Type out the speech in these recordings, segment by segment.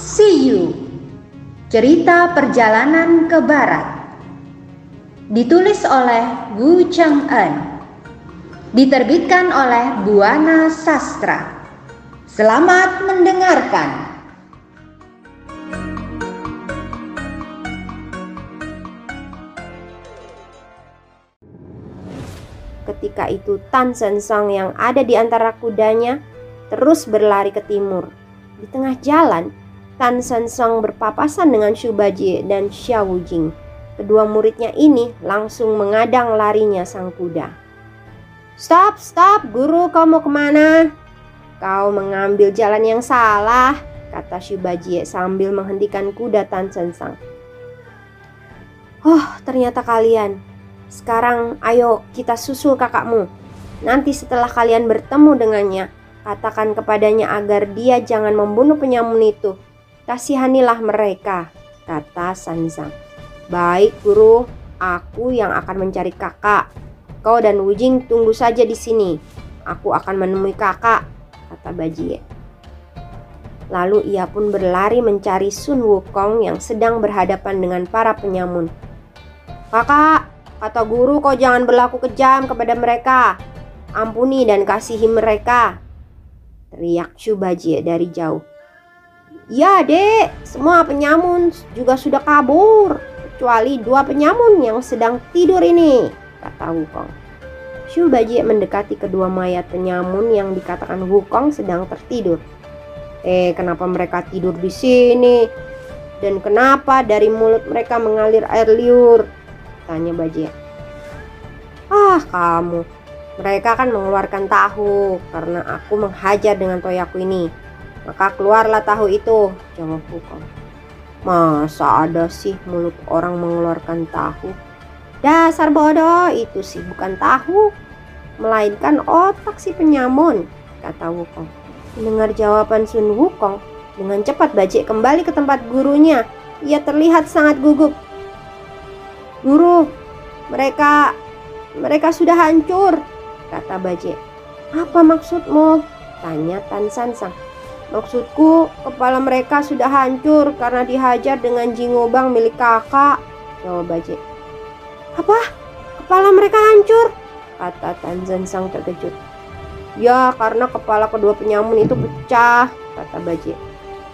See You. Cerita Perjalanan ke Barat. Ditulis oleh Wu Cheng En Diterbitkan oleh Buana Sastra. Selamat mendengarkan. Ketika itu Tan Sen Song yang ada di antara kudanya terus berlari ke timur. Di tengah jalan, Tan Song berpapasan dengan Shu Bajie dan Xiao Wujing. Kedua muridnya ini langsung mengadang larinya sang kuda. Stop, stop, guru kau mau ke mana? Kau mengambil jalan yang salah, kata Shu Bajie sambil menghentikan kuda Tan Song. Oh, ternyata kalian. Sekarang ayo kita susul kakakmu. Nanti setelah kalian bertemu dengannya, katakan kepadanya agar dia jangan membunuh penyamun itu Kasihanilah mereka, kata Sanzang. Baik, guru, aku yang akan mencari kakak. Kau dan Wujing tunggu saja di sini. Aku akan menemui kakak, kata Bajie. Lalu ia pun berlari mencari Sun Wukong yang sedang berhadapan dengan para penyamun. Kakak, kata guru kau jangan berlaku kejam kepada mereka. Ampuni dan kasihi mereka. Teriak Shu Bajie dari jauh. Ya dek, semua penyamun juga sudah kabur Kecuali dua penyamun yang sedang tidur ini. Kata Wukong Shu Bajie mendekati kedua mayat penyamun yang dikatakan Wukong sedang tertidur. Eh kenapa mereka tidur di sini? Dan kenapa dari mulut mereka mengalir air liur? Tanya Bajie Ah kamu. Mereka kan mengeluarkan tahu Karena aku menghajar dengan toyaku ini maka keluarlah tahu itu, jawab Wukong. Masa ada sih mulut orang mengeluarkan tahu? Dasar bodoh, itu sih bukan tahu, melainkan otak si penyamun, kata Wukong. Mendengar jawaban Sun Wukong, dengan cepat bajik kembali ke tempat gurunya. Ia terlihat sangat gugup. Guru, mereka mereka sudah hancur, kata bajik. Apa maksudmu? Tanya Tan Sansang. Maksudku, kepala mereka sudah hancur karena dihajar dengan jingobang milik kakak, jawab Bajik. Apa? Kepala mereka hancur? Kata Tanzan sang terkejut. Ya, karena kepala kedua penyamun itu pecah, kata Bajik.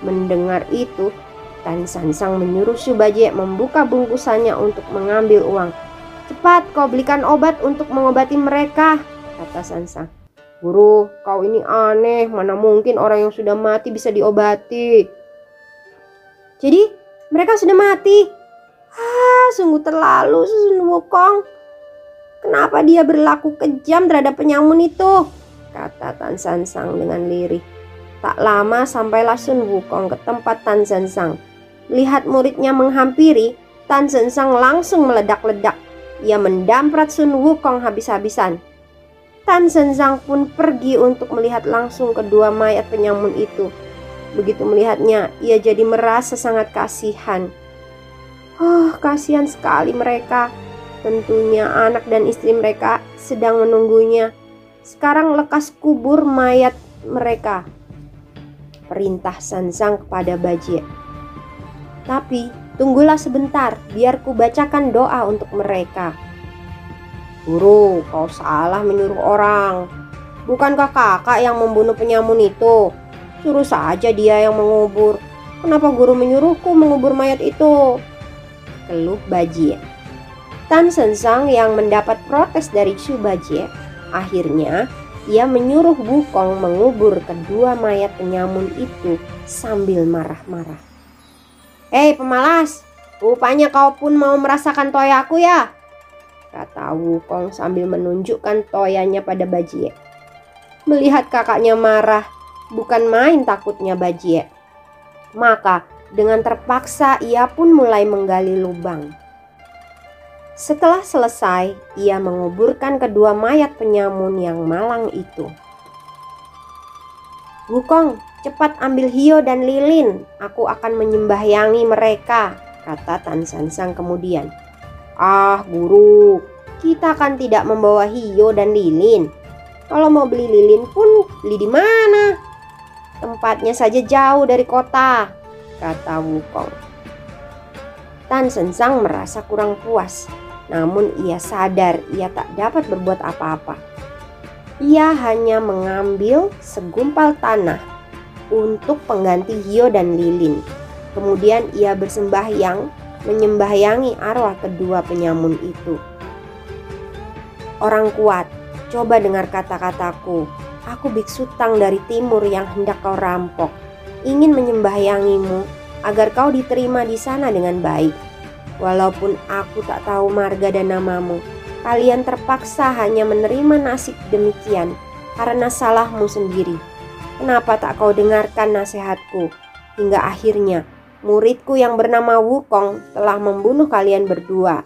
Mendengar itu, Tan Sansang menyuruh Subajik membuka bungkusannya untuk mengambil uang. Cepat kau belikan obat untuk mengobati mereka, kata Sansang. Guru, kau ini aneh. Mana mungkin orang yang sudah mati bisa diobati? Jadi, mereka sudah mati. Ah, sungguh terlalu Sun Wukong. Kenapa dia berlaku kejam terhadap penyamun itu? Kata Tan San Sang dengan lirih. Tak lama sampailah Sun Wukong ke tempat Tan San Sang. Melihat muridnya menghampiri, Tan San Sang langsung meledak-ledak. Ia mendamprat Sun Wukong habis-habisan. Tan Senzang pun pergi untuk melihat langsung kedua mayat penyamun itu. Begitu melihatnya, ia jadi merasa sangat kasihan. Oh, kasihan sekali mereka. Tentunya anak dan istri mereka sedang menunggunya. Sekarang lekas kubur mayat mereka. Perintah Sanzang kepada Bajie. Tapi tunggulah sebentar, biar ku bacakan doa untuk mereka. Guru, kau salah menyuruh orang. Bukankah kakak yang membunuh penyamun itu? Suruh saja dia yang mengubur. Kenapa guru menyuruhku mengubur mayat itu? Keluh Bajie. Tan Sensang yang mendapat protes dari Chu Bajie, akhirnya ia menyuruh Wukong mengubur kedua mayat penyamun itu sambil marah-marah. Hei pemalas, rupanya kau pun mau merasakan toyaku ya? Kata Wukong sambil menunjukkan toyanya pada Bajie. Melihat kakaknya marah, bukan main takutnya Bajie. Maka dengan terpaksa ia pun mulai menggali lubang. Setelah selesai, ia menguburkan kedua mayat penyamun yang malang itu. Wukong, cepat ambil Hio dan Lilin. Aku akan menyembahyangi mereka, kata Tan Sansang kemudian. Ah, guru, kita kan tidak membawa Hio dan Lilin. Kalau mau beli lilin pun beli di mana? Tempatnya saja jauh dari kota. kata Wukong. Tan Sensang merasa kurang puas, namun ia sadar ia tak dapat berbuat apa-apa. Ia hanya mengambil segumpal tanah untuk pengganti Hio dan Lilin. Kemudian ia bersembahyang menyembahyangi arwah kedua penyamun itu. Orang kuat, coba dengar kata-kataku. Aku biksu tang dari timur yang hendak kau rampok. Ingin menyembahyangimu agar kau diterima di sana dengan baik. Walaupun aku tak tahu marga dan namamu, kalian terpaksa hanya menerima nasib demikian karena salahmu sendiri. Kenapa tak kau dengarkan nasihatku? Hingga akhirnya muridku yang bernama Wukong telah membunuh kalian berdua.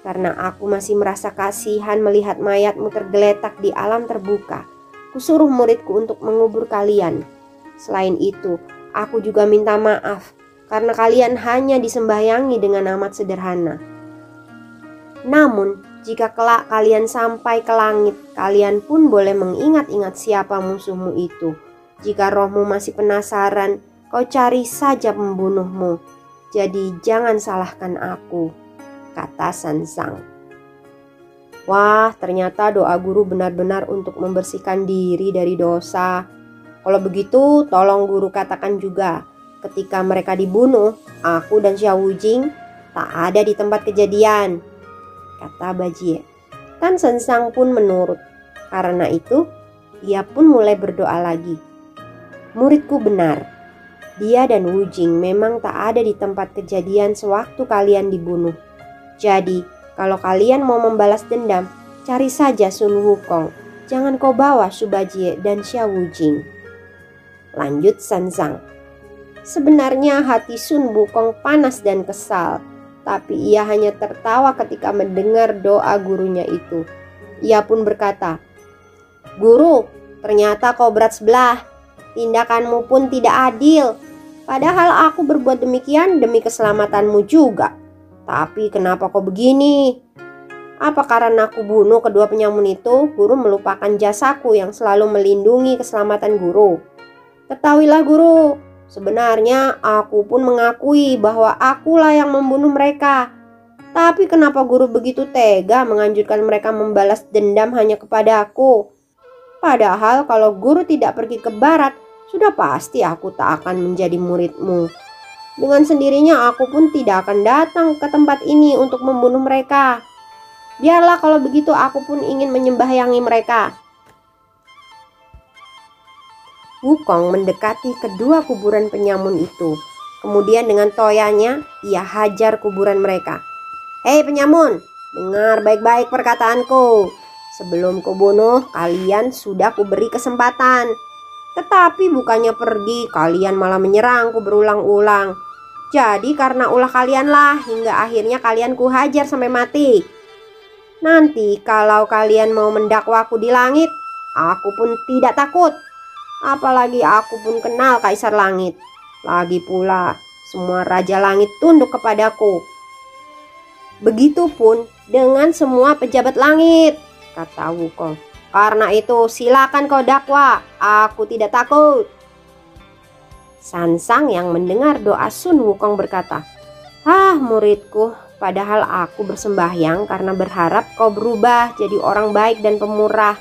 Karena aku masih merasa kasihan melihat mayatmu tergeletak di alam terbuka, kusuruh muridku untuk mengubur kalian. Selain itu, aku juga minta maaf karena kalian hanya disembahyangi dengan amat sederhana. Namun, jika kelak kalian sampai ke langit, kalian pun boleh mengingat-ingat siapa musuhmu itu. Jika rohmu masih penasaran, kau cari saja pembunuhmu. Jadi jangan salahkan aku, kata Sansang. Wah, ternyata doa guru benar-benar untuk membersihkan diri dari dosa. Kalau begitu, tolong guru katakan juga, ketika mereka dibunuh, aku dan Xiao Wujing tak ada di tempat kejadian kata Bajie. Tan Sensang pun menurut. Karena itu, ia pun mulai berdoa lagi. Muridku benar. Dia dan Wu Jing memang tak ada di tempat kejadian sewaktu kalian dibunuh. Jadi, kalau kalian mau membalas dendam, cari saja Sun Wukong. Jangan kau bawa Subajie dan Xia Wujing. Lanjut Sansang. Sebenarnya hati Sun Wukong panas dan kesal tapi ia hanya tertawa ketika mendengar doa gurunya itu. Ia pun berkata, "Guru, ternyata kau berat sebelah. Tindakanmu pun tidak adil. Padahal aku berbuat demikian demi keselamatanmu juga. Tapi kenapa kau begini? Apa karena aku bunuh kedua penyamun itu, guru melupakan jasaku yang selalu melindungi keselamatan guru? Ketahuilah guru, Sebenarnya aku pun mengakui bahwa akulah yang membunuh mereka. Tapi kenapa guru begitu tega menganjurkan mereka membalas dendam hanya kepada aku? Padahal kalau guru tidak pergi ke barat, sudah pasti aku tak akan menjadi muridmu. Dengan sendirinya aku pun tidak akan datang ke tempat ini untuk membunuh mereka. Biarlah kalau begitu aku pun ingin menyembahyangi mereka. Wukong mendekati kedua kuburan penyamun itu. Kemudian dengan toyanya, ia hajar kuburan mereka. Hei penyamun, dengar baik-baik perkataanku. Sebelum kubunuh, kalian sudah kuberi kesempatan. Tetapi bukannya pergi, kalian malah menyerangku berulang-ulang. Jadi karena ulah kalianlah hingga akhirnya kalian kuhajar sampai mati. Nanti kalau kalian mau mendakwaku di langit, aku pun tidak takut. Apalagi aku pun kenal Kaisar Langit. Lagi pula, semua Raja Langit tunduk kepadaku. Begitupun dengan semua pejabat langit, kata Wukong. Karena itu silakan kau dakwa, aku tidak takut. Sansang yang mendengar doa Sun Wukong berkata, Ah muridku, padahal aku bersembahyang karena berharap kau berubah jadi orang baik dan pemurah.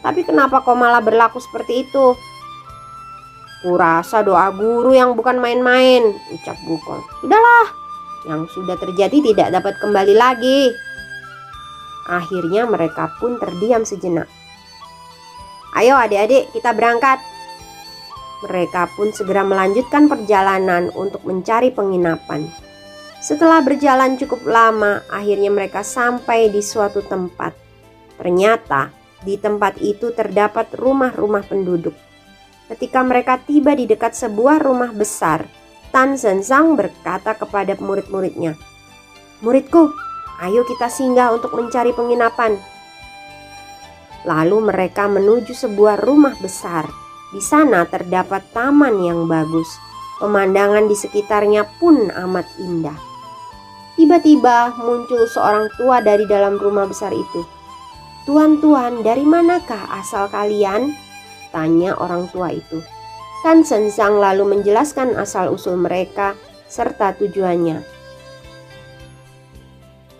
Tapi kenapa kau malah berlaku seperti itu? Kurasa doa guru yang bukan main-main, ucap Wukong. Sudahlah, yang sudah terjadi tidak dapat kembali lagi. Akhirnya mereka pun terdiam sejenak. Ayo adik-adik kita berangkat. Mereka pun segera melanjutkan perjalanan untuk mencari penginapan. Setelah berjalan cukup lama, akhirnya mereka sampai di suatu tempat. Ternyata di tempat itu terdapat rumah-rumah penduduk. Ketika mereka tiba di dekat sebuah rumah besar, Tan Zhenzang berkata kepada murid-muridnya, Muridku, ayo kita singgah untuk mencari penginapan. Lalu mereka menuju sebuah rumah besar. Di sana terdapat taman yang bagus. Pemandangan di sekitarnya pun amat indah. Tiba-tiba muncul seorang tua dari dalam rumah besar itu. Tuan-tuan, dari manakah asal kalian? Tanya orang tua itu. Tan Sensang lalu menjelaskan asal-usul mereka serta tujuannya.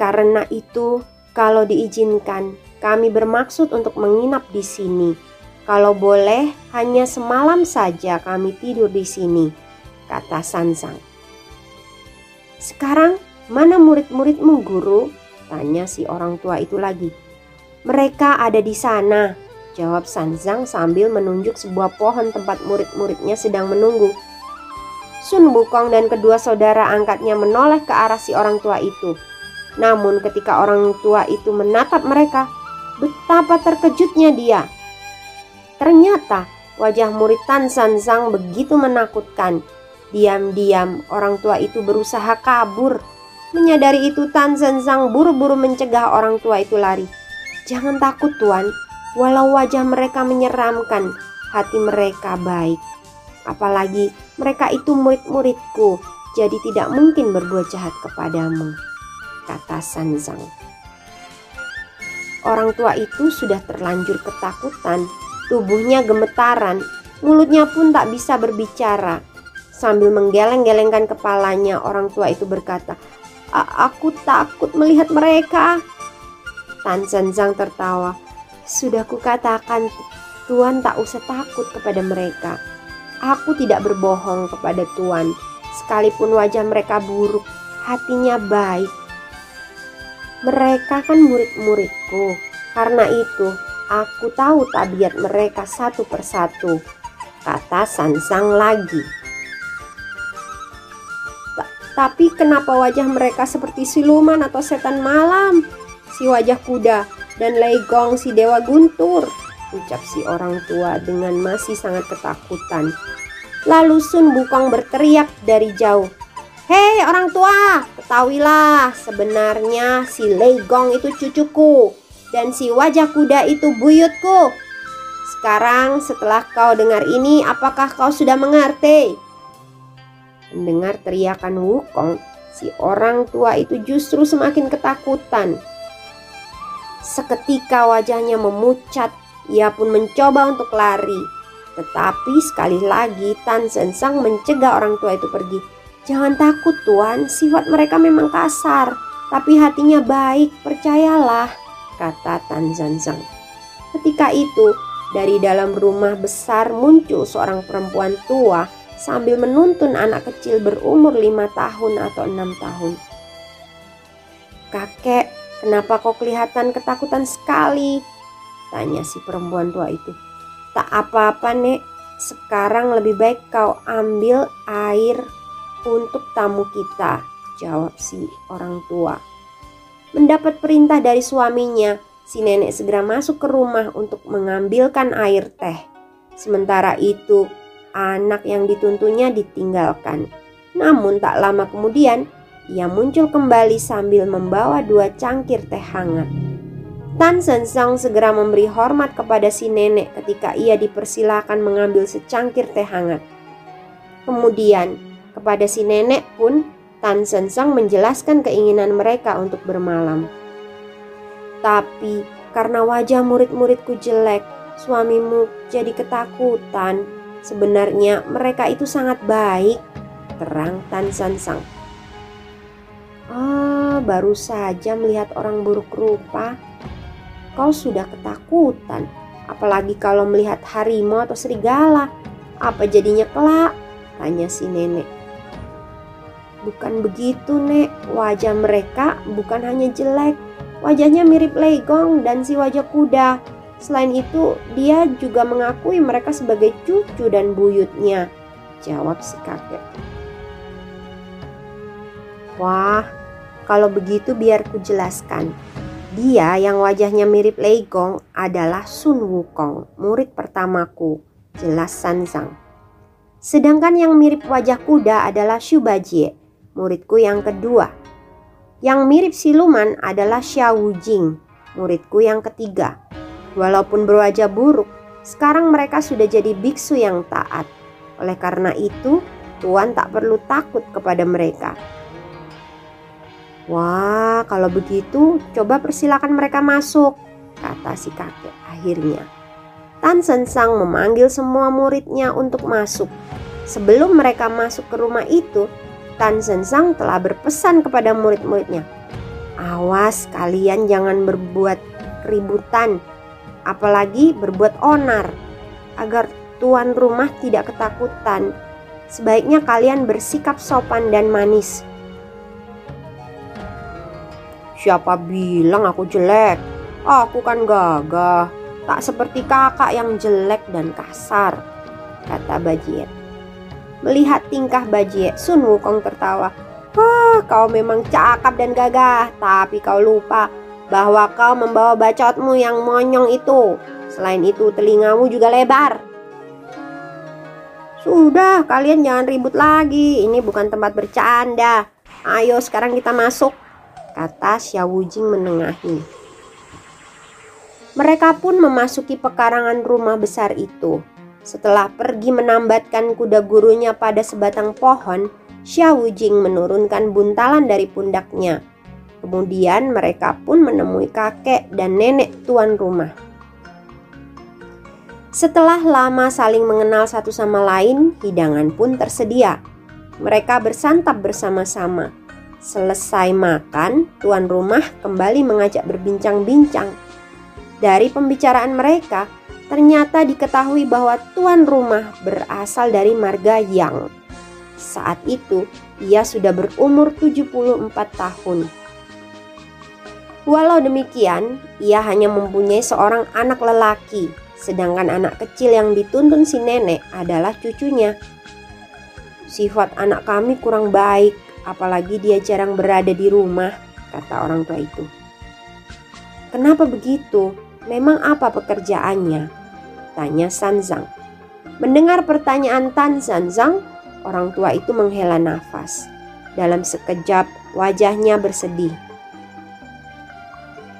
Karena itu, kalau diizinkan, kami bermaksud untuk menginap di sini. Kalau boleh, hanya semalam saja kami tidur di sini, kata Sansang. Sekarang, mana murid-muridmu, guru? Tanya si orang tua itu lagi. Mereka ada di sana, jawab Sanzang sambil menunjuk sebuah pohon tempat murid-muridnya sedang menunggu. Sun Bukong dan kedua saudara angkatnya menoleh ke arah si orang tua itu. Namun ketika orang tua itu menatap mereka, betapa terkejutnya dia. Ternyata wajah murid Tan San Zhang begitu menakutkan. Diam-diam orang tua itu berusaha kabur. Menyadari itu Tan San Zhang buru-buru mencegah orang tua itu lari. Jangan takut tuan, walau wajah mereka menyeramkan, hati mereka baik. Apalagi mereka itu murid-muridku, jadi tidak mungkin berbuat jahat kepadamu kata Sanzang. Orang tua itu sudah terlanjur ketakutan, tubuhnya gemetaran, mulutnya pun tak bisa berbicara. Sambil menggeleng-gelengkan kepalanya, orang tua itu berkata, Aku takut melihat mereka. Tan Sanzang tertawa. Sudah kukatakan, Tuan tak usah takut kepada mereka. Aku tidak berbohong kepada Tuan. Sekalipun wajah mereka buruk, hatinya baik mereka kan murid-muridku. Karena itu, aku tahu tabiat mereka satu persatu. Kata Sansang lagi. Tapi kenapa wajah mereka seperti siluman atau setan malam? Si wajah kuda dan Leigong si dewa guntur. Ucap si orang tua dengan masih sangat ketakutan. Lalu Sun Bukong berteriak dari jauh. Hei orang tua, ketahuilah sebenarnya si Legong itu cucuku dan si wajah kuda itu buyutku. Sekarang setelah kau dengar ini, apakah kau sudah mengerti? Mendengar teriakan Wukong, si orang tua itu justru semakin ketakutan. Seketika wajahnya memucat, ia pun mencoba untuk lari. Tetapi sekali lagi Tan Sensang mencegah orang tua itu pergi. Jangan takut tuan, sifat mereka memang kasar, tapi hatinya baik, percayalah, kata Tan Zanzang. Ketika itu, dari dalam rumah besar muncul seorang perempuan tua sambil menuntun anak kecil berumur lima tahun atau enam tahun. Kakek, kenapa kau kelihatan ketakutan sekali? Tanya si perempuan tua itu. Tak apa-apa, Nek. Sekarang lebih baik kau ambil air untuk tamu kita, jawab si orang tua. Mendapat perintah dari suaminya, si nenek segera masuk ke rumah untuk mengambilkan air teh. Sementara itu, anak yang dituntunnya ditinggalkan. Namun tak lama kemudian, ia muncul kembali sambil membawa dua cangkir teh hangat. Tan Sensong segera memberi hormat kepada si nenek ketika ia dipersilakan mengambil secangkir teh hangat. Kemudian, kepada si nenek pun Tan Sensang menjelaskan keinginan mereka untuk bermalam. Tapi karena wajah murid-muridku jelek, suamimu jadi ketakutan. Sebenarnya mereka itu sangat baik, terang Tan Sensang. Ah, baru saja melihat orang buruk rupa. Kau sudah ketakutan, apalagi kalau melihat harimau atau serigala. Apa jadinya kelak? Tanya si nenek. Bukan begitu, Nek. Wajah mereka bukan hanya jelek, wajahnya mirip legong dan si wajah kuda. Selain itu, dia juga mengakui mereka sebagai cucu dan buyutnya, jawab si kakek. Wah, kalau begitu biar ku jelaskan. Dia yang wajahnya mirip Legong adalah Sun Wukong, murid pertamaku, jelas Sanzang. Sedangkan yang mirip wajah kuda adalah Shubajie, muridku yang kedua. Yang mirip siluman adalah Xiao Wujing, muridku yang ketiga. Walaupun berwajah buruk, sekarang mereka sudah jadi biksu yang taat. Oleh karena itu, Tuan tak perlu takut kepada mereka. Wah, kalau begitu coba persilakan mereka masuk, kata si kakek akhirnya. Tan Sen Sang memanggil semua muridnya untuk masuk. Sebelum mereka masuk ke rumah itu, Tan Sen Sang telah berpesan kepada murid-muridnya, "Awas kalian jangan berbuat keributan, apalagi berbuat onar, agar tuan rumah tidak ketakutan. Sebaiknya kalian bersikap sopan dan manis." Siapa bilang aku jelek? Aku kan gagah, tak seperti kakak yang jelek dan kasar, kata Bajie. Melihat tingkah Bajie, Sun Wukong tertawa. Wah, kau memang cakap dan gagah, tapi kau lupa bahwa kau membawa bacotmu yang monyong itu. Selain itu, telingamu juga lebar. Sudah, kalian jangan ribut lagi. Ini bukan tempat bercanda. Ayo sekarang kita masuk kata Xiao Wujing menengahi. Mereka pun memasuki pekarangan rumah besar itu. Setelah pergi menambatkan kuda gurunya pada sebatang pohon, Xiao Wujing menurunkan buntalan dari pundaknya. Kemudian mereka pun menemui kakek dan nenek tuan rumah. Setelah lama saling mengenal satu sama lain, hidangan pun tersedia. Mereka bersantap bersama-sama. Selesai makan, tuan rumah kembali mengajak berbincang-bincang. Dari pembicaraan mereka, ternyata diketahui bahwa tuan rumah berasal dari marga Yang. Saat itu, ia sudah berumur 74 tahun. Walau demikian, ia hanya mempunyai seorang anak lelaki, sedangkan anak kecil yang dituntun si nenek adalah cucunya. Sifat anak kami kurang baik, apalagi dia jarang berada di rumah, kata orang tua itu. Kenapa begitu? Memang apa pekerjaannya? Tanya Sanzang. Mendengar pertanyaan Tan Sanzang, orang tua itu menghela nafas. Dalam sekejap, wajahnya bersedih.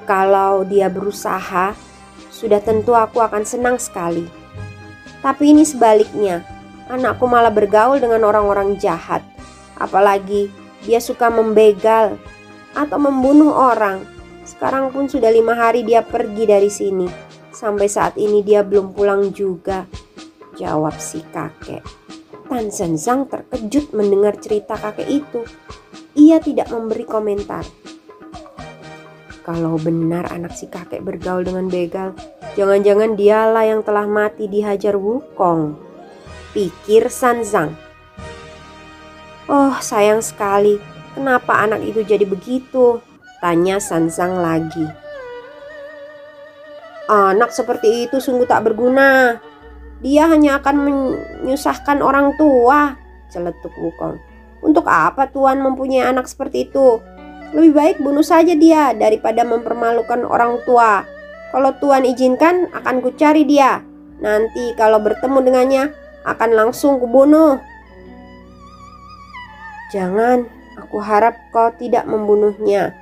Kalau dia berusaha, sudah tentu aku akan senang sekali. Tapi ini sebaliknya, anakku malah bergaul dengan orang-orang jahat. Apalagi dia suka membegal atau membunuh orang. Sekarang pun sudah lima hari dia pergi dari sini. Sampai saat ini dia belum pulang juga. Jawab si kakek. Tan Zhang terkejut mendengar cerita kakek itu. Ia tidak memberi komentar. Kalau benar anak si kakek bergaul dengan begal, jangan-jangan dialah yang telah mati dihajar Wukong. Pikir Sanzang. Oh, sayang sekali. Kenapa anak itu jadi begitu? Tanya Sansang lagi. Anak seperti itu sungguh tak berguna. Dia hanya akan menyusahkan orang tua, celetuk Wukong. Untuk apa Tuan mempunyai anak seperti itu? Lebih baik bunuh saja dia daripada mempermalukan orang tua. Kalau Tuan izinkan, akan kucari dia. Nanti kalau bertemu dengannya, akan langsung kubunuh. Jangan, aku harap kau tidak membunuhnya.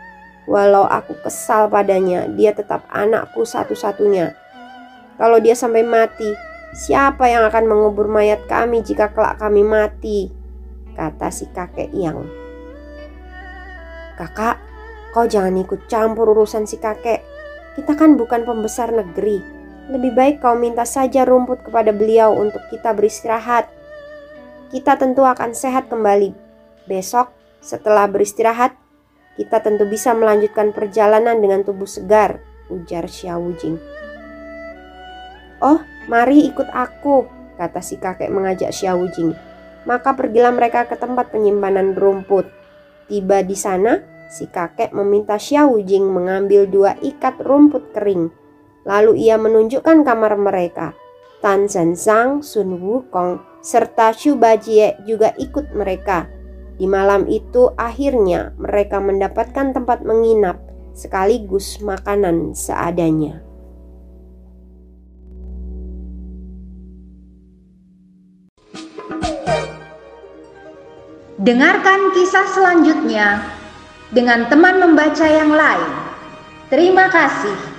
Walau aku kesal padanya, dia tetap anakku satu-satunya. Kalau dia sampai mati, siapa yang akan mengubur mayat kami jika kelak kami mati? Kata si kakek yang. Kakak, kau jangan ikut campur urusan si kakek. Kita kan bukan pembesar negeri. Lebih baik kau minta saja rumput kepada beliau untuk kita beristirahat. Kita tentu akan sehat kembali Besok, setelah beristirahat, kita tentu bisa melanjutkan perjalanan dengan tubuh segar, ujar Xiao Wujing. Oh, mari ikut aku, kata si kakek mengajak Xiao Wujing. Maka pergilah mereka ke tempat penyimpanan rumput. Tiba di sana, si kakek meminta Xiao Wujing mengambil dua ikat rumput kering. Lalu ia menunjukkan kamar mereka. Tan Zhan Zhang, Sun Wukong, serta Xu Bajie juga ikut mereka. Di malam itu akhirnya mereka mendapatkan tempat menginap sekaligus makanan seadanya. Dengarkan kisah selanjutnya dengan teman membaca yang lain. Terima kasih.